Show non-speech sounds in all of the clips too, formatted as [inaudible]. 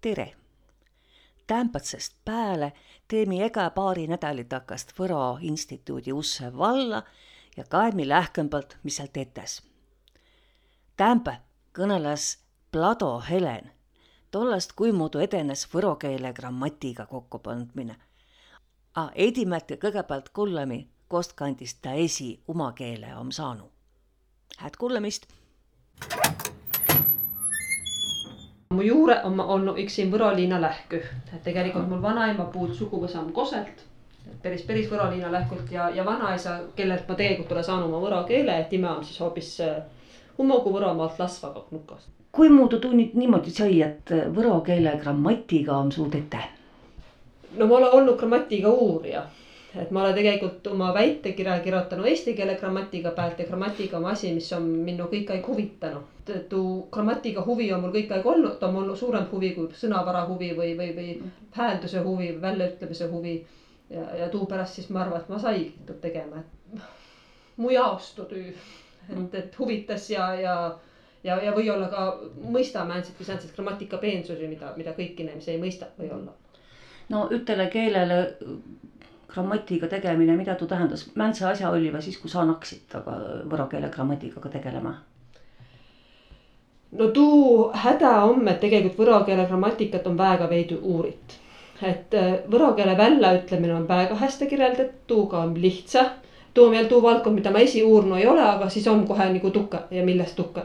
tere! Tämpätsest pääle teemi ega paari nädali takast Võro instituudi usse valla ja kaemi lähkõmbalt, mis seal tetes. Tämpä kõneles Plado Helen tollast, kuimuudu edenes võro keele grammatiga kokkupandmine. A edimält ja kõigepealt kullemi, kost kandist ta esi uma keele om saanu. Hääd kuulamist! Mu juured on olnud üks siin Võro liina lähkü, et tegelikult mul vanaema puud suguvõsa on Koselt. päris, päris Võro liina lähkult ja, ja vanaisa, kellelt ma tegelikult olen saanud oma võro keele, et ime on siis hoopis Hummogu Võromaalt Lasvaga nukast. kuimuudu tuu nüüd niimoodi sai, et võro keele grammatiga on sul tete? no ma olen olnud grammatika uurija et ma olen tegelikult oma väitekirja kirjutanud eesti keele grammatika pealt ja grammatika on asi, mis on minnu kõik aeg huvitanud. tuu grammatika huvi on mul kõik aeg olnud, on mul suurem huvi kui sõnavara huvi või, või, või häälduse huvi, väljaütlemise huvi. ja, ja tuu pärast siis ma arvan, et ma saigi tuud tegema, et mu jaoks tuu tüü, et, et huvitas ja, ja ja, ja või-olla ka mõistame ainult sääntseid grammatika peensusi, mida, mida kõik inimesed ei mõista võib-olla. no ütele keelele grammatiga tegemine, mida tuu tähendas, mäntse asja oli või siis, kui sa naksid aga võro keele grammatikaga tegelema? no tuu häda on, et tegelikult võro keele grammatikat on väga veidi uurit. et võro keele väljaütlemine on väga hästi kirjeldatud, tuuga on lihtsa. tuu on veel tuu valdkond, mida ma esi uurinud ei ole, aga siis on kohe nagu tukke ja millest tukke.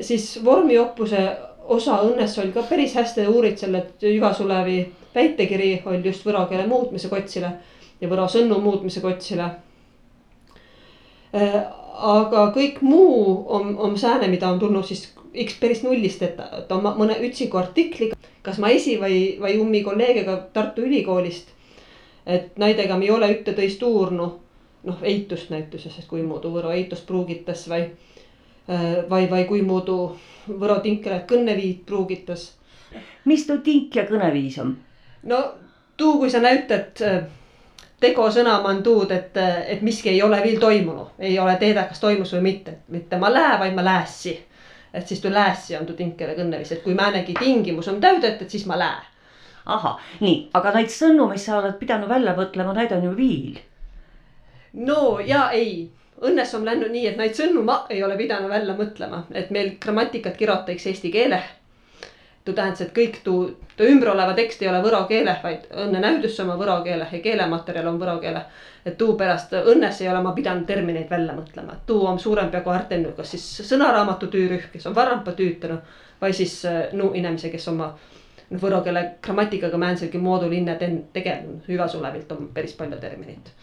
siis vormioppuse osa õnnes oli ka päris hästi uurit selle Jüva Sulevi väitekiri oli just võro keele muutmise kotsile ja võro sõnu muutmise kotsile. aga kõik muu on, on sääne, mida on tulnud siis X päris nullist, et, et on mõne üksiku artikliga, kas ma esi või, või ummi kolleegiga Tartu Ülikoolist. et näidega me ei ole ühte tõist uurnu, noh eitust näituses, et kui muudu võro eitust pruugitas või, või, või kui muudu võro tinkele kõnneviit pruugitas. mis tuu tink ja kõneviis on? No tuu, kui sa näitad tegosõna on tuud, et, et miski ei ole veel toimunud, ei ole teada, kas toimus või mitte, mitte ma lää, vaid ma läässi. et siis tuu läässi on tuu tinkele kõnneviis, et kui määnegi tingimus on täudetud, siis ma lää. ahah, nii, aga neid sõnu, mis sa oled pidanud välja mõtlema, neid on ju viil. no ja ei, õnnes on läinud nii, et neid sõnu ma ei ole pidanud välja mõtlema, et meil grammatikat kirjutaks eesti keele tuu tähendas, et kõik tuu, tuu ümber oleva tekst ei ole võro keele, vaid õnne näüdus oma võro keele ja keelematerjal on võro keele. et tuu pärast õnnes ei ole ma pidanud termineid välja mõtlema, et tuu on suurem peaaegu Artenu, kas siis sõnaraamatu töörühm, kes on varempa tüütanud. või siis no inimese, kes oma noh, võro keele grammatikaga määnselgi moodul inne tegelenud, hüvasulevilt on päris palju terminit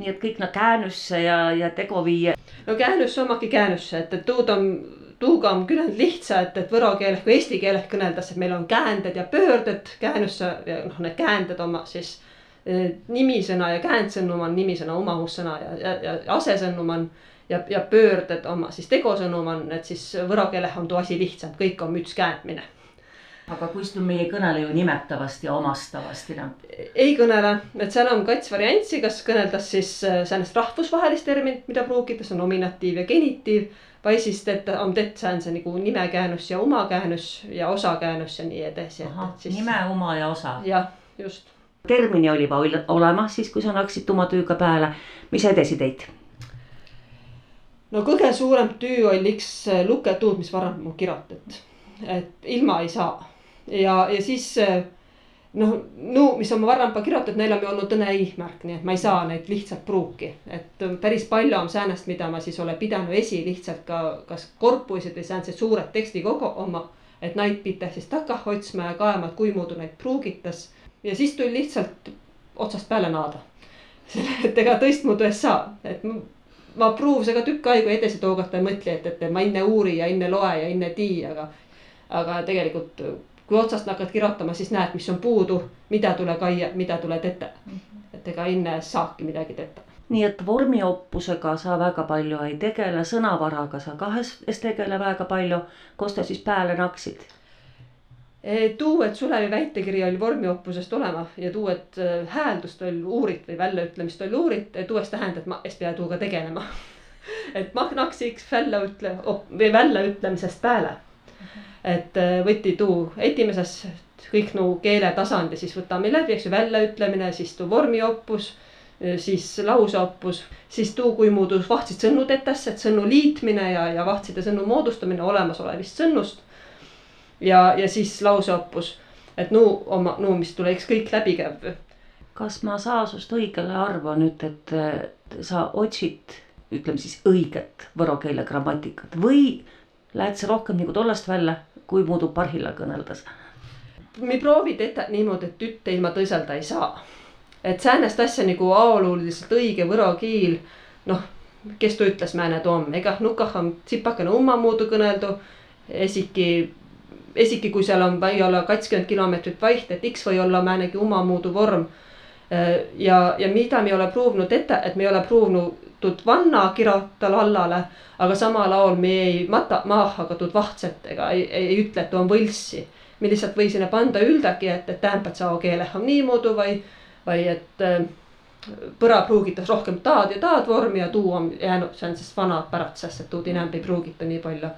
nii et kõik no käänusse ja, ja tegoviie. no käänusse omagi käänusse, et, et tuud on tuuga on küll lihtsa, et, et võro keeles kui eesti keeles kõneldes, et meil on käänded ja pöörded käänusse ja noh, need käänded oma siis eh, nimisõna ja käändsõnum on nimisõna omahussõna ja, ja, ja asesõnum on ja, ja pöörded oma siis tegosõnum on, et siis võro keeles on tuu asi lihtsam, kõik on müts käändmine. Aga kuis me ei kõnele ju nimetavast ja omastavast enam. ei kõnele, et seal on kats variantsi, kas kõneldas siis eh, sellest rahvusvahelist terminit, mida pruugitakse, nominatiiv ja genitiiv või siis teete, on teed see nagu nimekäännus ja omakäännus ja osakäännus ja nii edasi. Siis... nime, oma ja osa. jah, just. termini oli juba olemas siis, kui sa hakkasid oma tööga peale, mis sa edasi teit? no kõige suurem töö oli üks lugetuud, mis varem mul kirjutati, et ilma ei saa ja, ja siis noh, no mis on varempa kirjutatud, neil on olnud õne eesmärk, nii et ma ei saa neid lihtsalt pruuki. et päris palju on säänest, mida ma siis olen pidanud esi lihtsalt ka, kas korpused või säänsed suured tekstikogu oma. et neid pidi siis takah otsima ja kaema, et kui muidu neid pruugitas. ja siis tuli lihtsalt otsast peale naada. [laughs] et ega tõistmuudu ei saa, et ma pruuvsin ka tükk aega edasi tookord ja mõtlen, et, et ma enne uuri ja enne loe ja enne tii, aga. aga tegelikult kui otsast hakkad kirjutama, siis näed, mis on puudu, mida tule kaia, mida tule tete mm. -hmm. et ega enne saabki midagi tete. nii et vormioppusega sa väga palju ei tegele, sõnavaraga sa kah ei tegele väga palju. kus sa siis pääle naksid? E, tuu, et Sulevi väitekiri oli vormioppusest olema ja tuu, et e, hääldust oli uurit või väljaütlemist oli uurit, tuu eest tähendab, et ma es pea tuuga tegelema [laughs] et ma naksiks välja ütle, või väljaütlemisest peale et äh, võti tuu esimeses kõik nu keeletasandi siis võtame läbi, eks ju, väljaütlemine, siis tuu vormiopus, siis lauseopus, siis tuu, kui muudus vahtsid sõnnu tetesse, et sõnnu liitmine ja, ja vahtside sõnnu moodustamine olemasolevist sõnnust. ja, ja siis lauseopus, et nu oma, nu, mis tuleks kõik läbi käib. kas ma saa sust õigele arva nüüd, et sa otsid, ütleme siis õiget võro keele grammatikat või lähed sa rohkem nagu tollest välja, kui muidu parhilla kõneldes? me proovi teha niimoodi, et ütte ilma tõiselda ei saa. et säänest asja nagu aoluliselt õige võro kiil, noh, kes ta ütles, määne toom, ega nukah on tsipakene omamoodi kõneldu, esiki esiki, kui seal on, või olla kakskümmend kilomeetrit vaiht, et X või olla määnegi omamoodi vorm. ja, ja mida me ei ole pruuvinud ette, et me ei ole pruuvinud vanna kirjutada lallale, aga samal ajal me ei mata maha ka tuud vahtset ega ei, ei, ei ütle, et on võlssi. Me lihtsalt või sinna panda üldagi, et, et tähendab, sao keeleh on niimoodi või, või et äh, põra pruugitas rohkem taad ja taad vormi ja tuu on jäänud, see on siis vana päratsest, et tuud enam ei pruugita nii palju.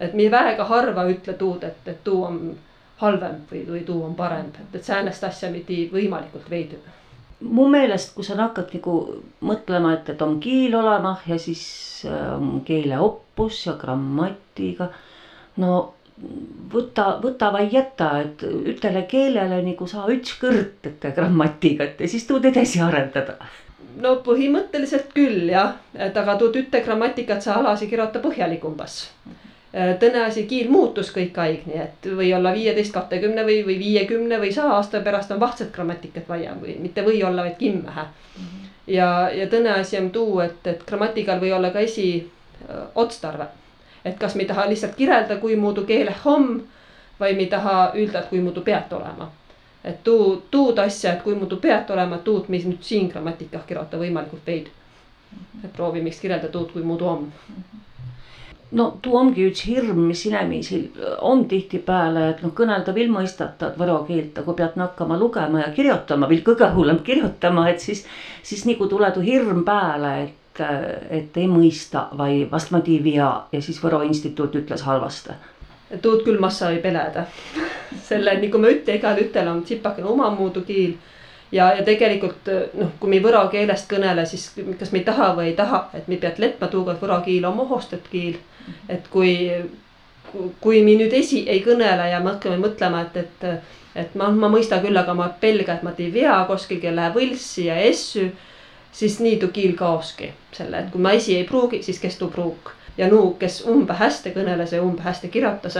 et me väga harva ütle tuud, et, et tuu on halvem või, või tuu on parem, et, et säänest asja pidi võimalikult veidi mu meelest, kui sa hakkad nagu mõtlema, et, et on kiil olema ja siis on äh, keeleoppus ja grammatika. no võta, võta või jäta, et ütlele keelele nagu saa üks kõrt, et grammatikat ja siis tuud edasi arendada. no põhimõtteliselt küll jah, et aga tuud ütte grammatikat sa alasi kirjuta põhjalikumbas. tõne asi, kiil muutus kõik aeg, nii et või olla viieteist, kahekümne või, või viiekümne või saja aasta pärast on vahtset grammatikat vaja või mitte või olla, vaid kimmähe. ja, ja tõne asi on tuu, et, et grammatikal või olla ka esi otstarve et kas me ei taha lihtsalt kirjelda, kui muudu keele homm või me ei taha öelda, et kui muudu pead olema. et tuu, tuud asja, et kui muudu pead olema, tuud, mis nüüd siin grammatikah kirjutada võimalikult veidi. et proovime kirjelda tuud, kui muudu on no tuu ongi üks hirm, mis inemiisil on tihtipeale, et noh, kõnelda vill mõistata võro keelt, aga kui pead hakkama lugema ja kirjutama, vill kõige hullem [laughs] kirjutama, et siis, siis nagu tule tuu hirm pääle, et et ei mõista või vastmati ei vea ja siis Võro instituut ütles halvasti. tuud küll massa ei peleda [laughs] selle, nagu ma ütlen, igal ütel on tsipakene omamoodi kiil. ja, ja tegelikult noh, kui me võro keelest kõnele, siis kas me ei taha või ei taha, et me pead leppima tuuga, et võro kiil on mohostet kiil. Et kui, kui me nüüd esi ei kõnele ja me hakkame mõtlema, et, et, et ma, ma mõista küll, aga ma pelga, et ma ei vea kuskil läheb võlssi ja essu siis nii tuu kiil kaoski selle, et kui ma esi ei pruugi, siis kes tuu pruuk. ja nuu, kes umbe hästi kõneles ja umbe hästi kirjutas,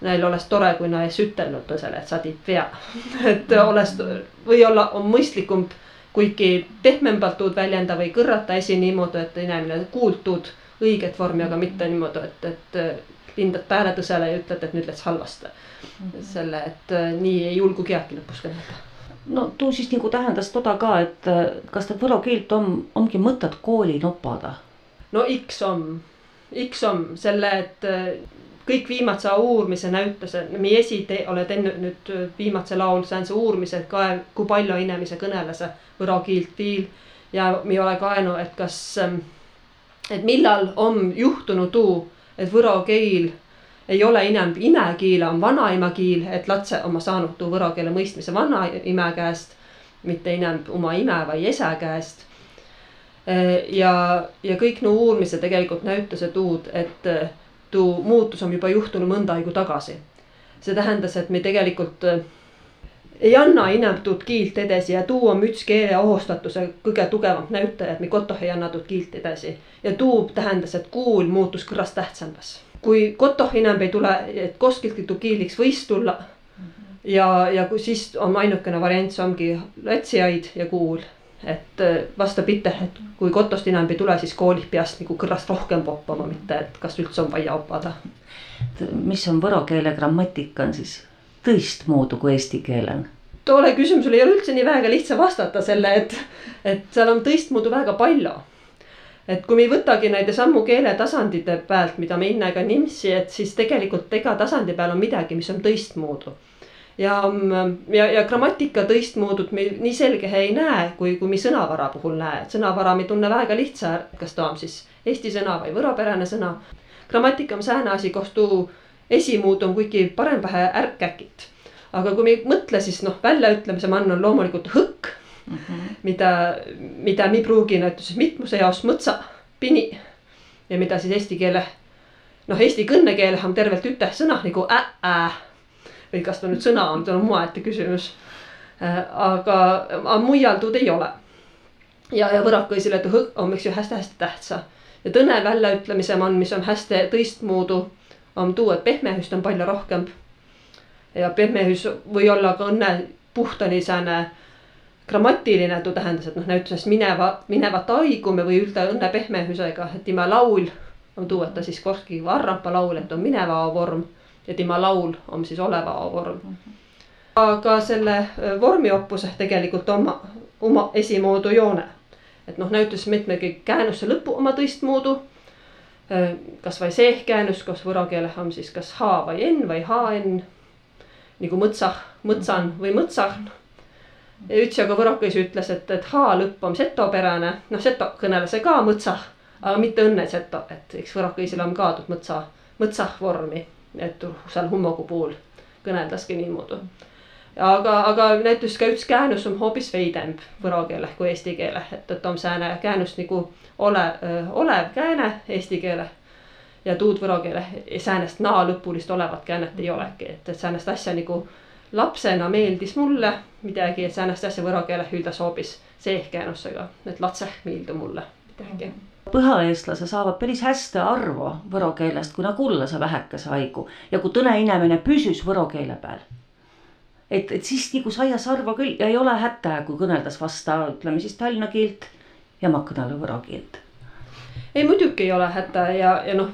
neil oleks tore, kui nad ei ütelnud tõsele, et sa tiid vea [laughs] et oleks, või-olla on mõistlikum, kuigi pehmembalt tuud väljenda või kõrrata esi niimoodi, et inimene kuultud õiget vormi, aga mitte niimoodi, et, et lindad pääle tõsele ja ütled, et nüüd läks halvasti. selle, et nii ei julgu keegi lõpus kõnelda no tuu siis nagu tähendas toda ka, et kas ta võro keelt on, ongi mõtet kooli nopada? no X on, X on selle, et äh, kõik viimase uurimise näitas, meie esi te, oled enne nüüd viimase laul saanud see uurimise ka, kui palju inimese kõneles võro keelt viil ja me ei ole kaenud, et kas, ähm, et millal on juhtunud tuu, et võro keel ei ole enam imekiil, on vanaemakiil, et lapse oma saanud tuu võro keele mõistmise vanaema käest, mitte enam oma ime või esa käest. ja, ja kõik no uurimised tegelikult näitasid tuud, et tuu muutus on juba juhtunud mõnda aegu tagasi. see tähendas, et me tegelikult ei anna tuud kiilt edasi ja tuu on üks keele ohustatuse kõige tugevam näitaja, et me kotoh ei anna tuud kiilt edasi. ja tuu tähendas, et kuul muutus kõrast tähtsamas kui kotoh enam ei tule, et kuskiltki kiiliks võis tulla. ja, ja kui siis on ainukene variant, see ongi latsiaid ja kuul. et äh, vastupidi, et kui kotost enam ei tule, siis koolih peaks nagu kõrrast rohkem poppama, mitte et kas üldse on vaja opada. mis on võro keele grammatika on siis tõistmoodi kui eesti keelel? tolle küsimusele ei ole üldse nii väga lihtsa vastata selle, et, et seal on tõistmoodi väga palju et kui me ei võtagi neid sammu keeletasandite pealt, mida me enne ka nimsi, et siis tegelikult iga tasandi peal on midagi, mis on teistmoodi. ja, ja, ja grammatika teistmoodut me nii selge ei näe, kui, kui me sõnavara puhul näe, et sõnavara me tunne väga lihtsa, kas ta on siis eesti sõna või võropärane sõna. grammatika on sääne asi, kus tuu esimuud on kuigi parem pähe ärk-äkit. aga kui me ei mõtle, siis noh, väljaütlemise mann on loomulikult hõkk mm, -hmm. mida, mida me pruugi näiteks mitmuse jaoks mõtsa, pini ja mida siis eesti keele noh, eesti kõnnekeel on tervelt üte sõna nagu ä-ä või kas ta nüüd sõna on, see on omaette küsimus. Äh, aga, aga mujal tuud ei ole. ja, ja võrakõisile on, eks ju, hästi-hästi tähtsa ja tõne väljaütlemise man, mis on hästi tõistmoodi, on tuu, et pehmehüst on palju rohkem. ja pehmehüs või olla ka õnne puhtani sääne grammatiline, tuu tähendas, et noh, näiteks mineva, minevat aigume või üldse õnne pehmehüsega, et tema laul on tuu, et ta siis koski varrampa laul, et on mineva vorm ja tema laul on siis oleva vorm. aga selle vormiopuse tegelikult oma, oma esimoodu joone et noh, näitas mitmegi käänuse lõpu oma tõistmoodi. kasvõi see käänus, kas võro keeleh on siis kas H või N või HN. nagu mõtsah, mõtsan või mõtsahn. ja üks aga võrokõis ütles, et, et H lõpp on setopärane, noh seto kõneles ka mõtsah, aga mitte õnne seto, et eks võrokõisil on ka mõtsa, mõtsah vormi, et seal hummogu puhul kõneldaski niimoodi aga, aga näiteks ka üks käänus on hoopis veidemb võro keeleh kui eesti keeleh, et, et on sääne käänus nagu ole, olev kääne eesti keeleh. ja tuud võro keeleh säänest naa lõpulist olevat käänet ei olegi, et, et säänest asja nagu lapsena meeldis mulle midagi, et säänest asja võro keeleh üldas hoopis seehkäänusega, et latseh meeldu mulle midagi. Põhjaeestlase saavad päris hästi arvu võro keelest, kui nad kulla sa vähekese haigu. Ja kui tõne inimene püsis võro keele peal et, et siis nagu saia sarva küll ja ei ole häda, kui kõneldas vasta, ütleme siis tallinna keelt ja ma kõnelen võro keelt. ei muidugi ei ole häda ja, ja noh,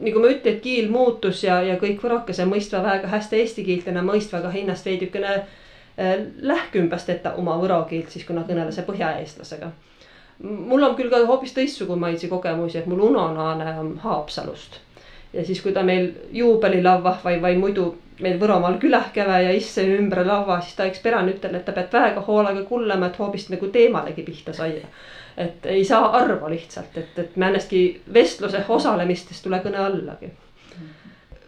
nagu ma ütlen, et kiil muutus ja, ja kõik võrokese mõistva väga hästi eesti keelt ja mõistva ka hinnast veidikene äh, lähkümbast ette oma võro keelt, siis kui nad kõnelesid põhjaeestlasega. mul on küll ka hoopis teistsugumaisi kogemusi, et mul unonaane on Haapsalust ja siis, kui ta meil juubelilaua või, või muidu meil Võromaal külah käve ja isse ümber laua, siis ta üks peran ütel, et ta peab väga hoolega kullama, et hoopis nagu teemalegi pihta saia. et ei saa arvu lihtsalt, et, et määnestki vestluse osalemistest tule kõne allagi.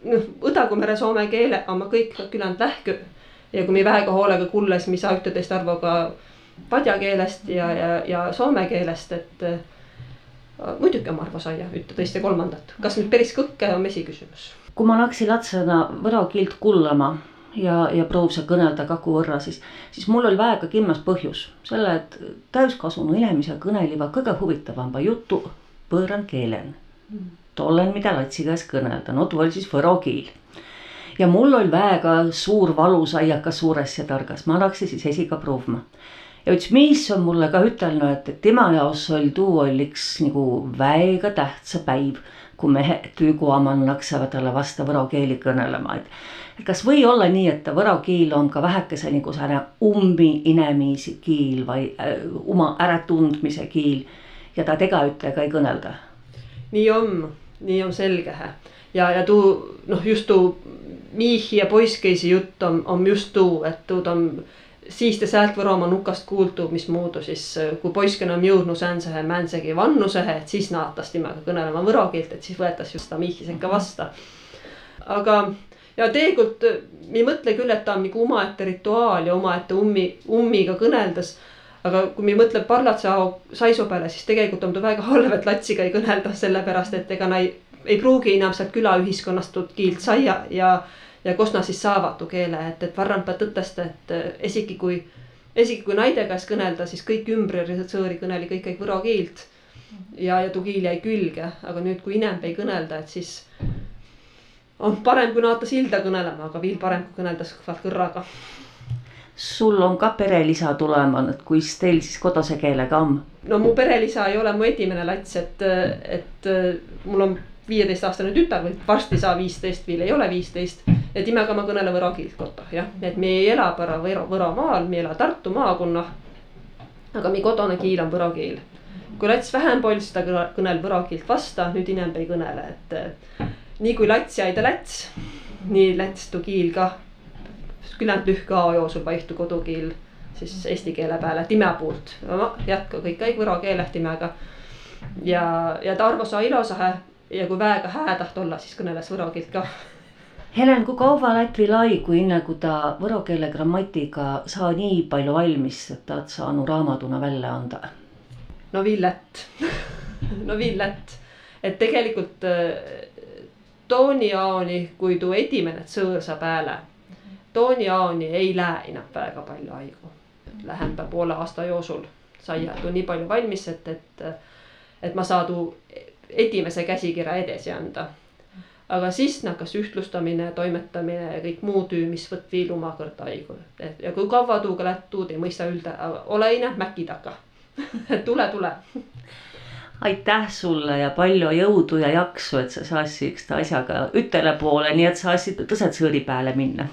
noh, Õdagumere soome keele on ma kõik küljend lähkü ja kui me väga hoolega kulla, siis me saa ühteteist arvu ka padja keelest ja, ja, ja soome keelest, et muidugi on arvu saia ühte, teist ja kolmandat, kas nüüd päris kõkke on esiküsimus kui ma läksin latsena võro kiilt kullama ja, ja proovisin kõnelda kaku võrra, siis, siis mul oli väega kimmas põhjus. selle, et täiskasvanu inimese kõnelivad kõige huvitavama jutu võõran keelen. tollen, mida latsi käes kõnelda, no too oli siis võro kiil. ja mul oli väega suur valu saiakas suures ja targas, ma läksin siis esiga proovima ja üks mees on mulle ka ütelnud, et, et tema jaoks oli tuu oli üks nagu väega tähtsa päiv kui mehed tüüguaman naksavad talle vastu võro keeli kõnelema, et. kas või olla nii, et võro keel on ka vähekese nagu sääne ummi inemiisi kiil või äh, oma äratundmise kiil ja ta tegaütega ei kõnelda. nii on, nii on selge ja, ja tuu noh, just tuu miihi ja poisskeisi jutt on, on just tuu, et tuud on siis te sealt Võromaa nukast kuuldu, mismoodi siis, kui poiskene on jõudnud säändse mänsegi vannusehe, et siis naatas temaga kõnelema võro keelt, et siis võetas just ta mihhisekka vasta. aga, ja tegelikult ma ei mõtle küll, et ta on nagu omaette rituaal ja omaette ummi, ummiga kõneldes. aga kui me mõtleme parlatsa saisu peale, siis tegelikult on ta väga halb, et latsiga ei kõnelda, sellepärast et ega nad ei, ei pruugi enam sealt külaühiskonnast kiilt saia ja ja kust nad siis saavad tuu keele, et, et varrampa tõtest, et esigi kui, esigi kui naide käest kõnelda, siis kõik ümber sõõri kõneli kõik kõik võro keelt. ja, ja tuu kiil jäi külge, aga nüüd, kui inemb ei kõnelda, et siis on parem, kui naata silda kõnelema, aga veel parem, kui kõnelda kõrraga sul on ka perelisa tulema, et kuis teil siis koduse keelega on? no mu perelisa ei ole mu esimene lats, et, et mul on viieteistaastane tütar või varsti saa viisteist, veel ei ole viisteist. Ja temaga ma kõnelen võro keelt kotta jah, et me ei ela para Võro, Võromaal, me ei ela Tartu maakonna. aga meie kodune keel on võro keel. kui lats vähem pols, ta kõnel võro keelt vasta, nüüd inem ei kõnele, et nii kui lats jäi ta läts, nii läts tu kiil ka. küllalt lühke aja jooksul vaihtu kodukeel siis eesti keele peale time poolt, jätka kõik käib võro keeleh timega. ja, ja ta arvas ilusahe ja kui väega hää taht olla, siis kõneles võro keelt ka Helen, kui kaua lätvi laiku, enne kui ta võro keele grammatiga saa nii palju valmis, et ta saanud raamatuna välja anda? no viil lätt [laughs] no viil lätt, et tegelikult tooniaoni, kui tuu esimene sõõsa pääle, tooniaoni ei lähe enam väga palju aigu. Lähemba poole aasta jooksul sai tuu nii palju valmis, et, et, et ma saa tuu esimese käsikirja edasi anda aga siis hakkas ühtlustamine, toimetamine ja kõik muu töö, mis võtt viil omakorda aigu. ja kui kaua tuuga lätt, tuud ei mõista öelda, ole ine mäki taga [laughs] tule, tule. aitäh sulle ja palju jõudu ja jaksu, et sa saaksid asjaga ütele poole, nii et saaksid tõsed sõõri peale minna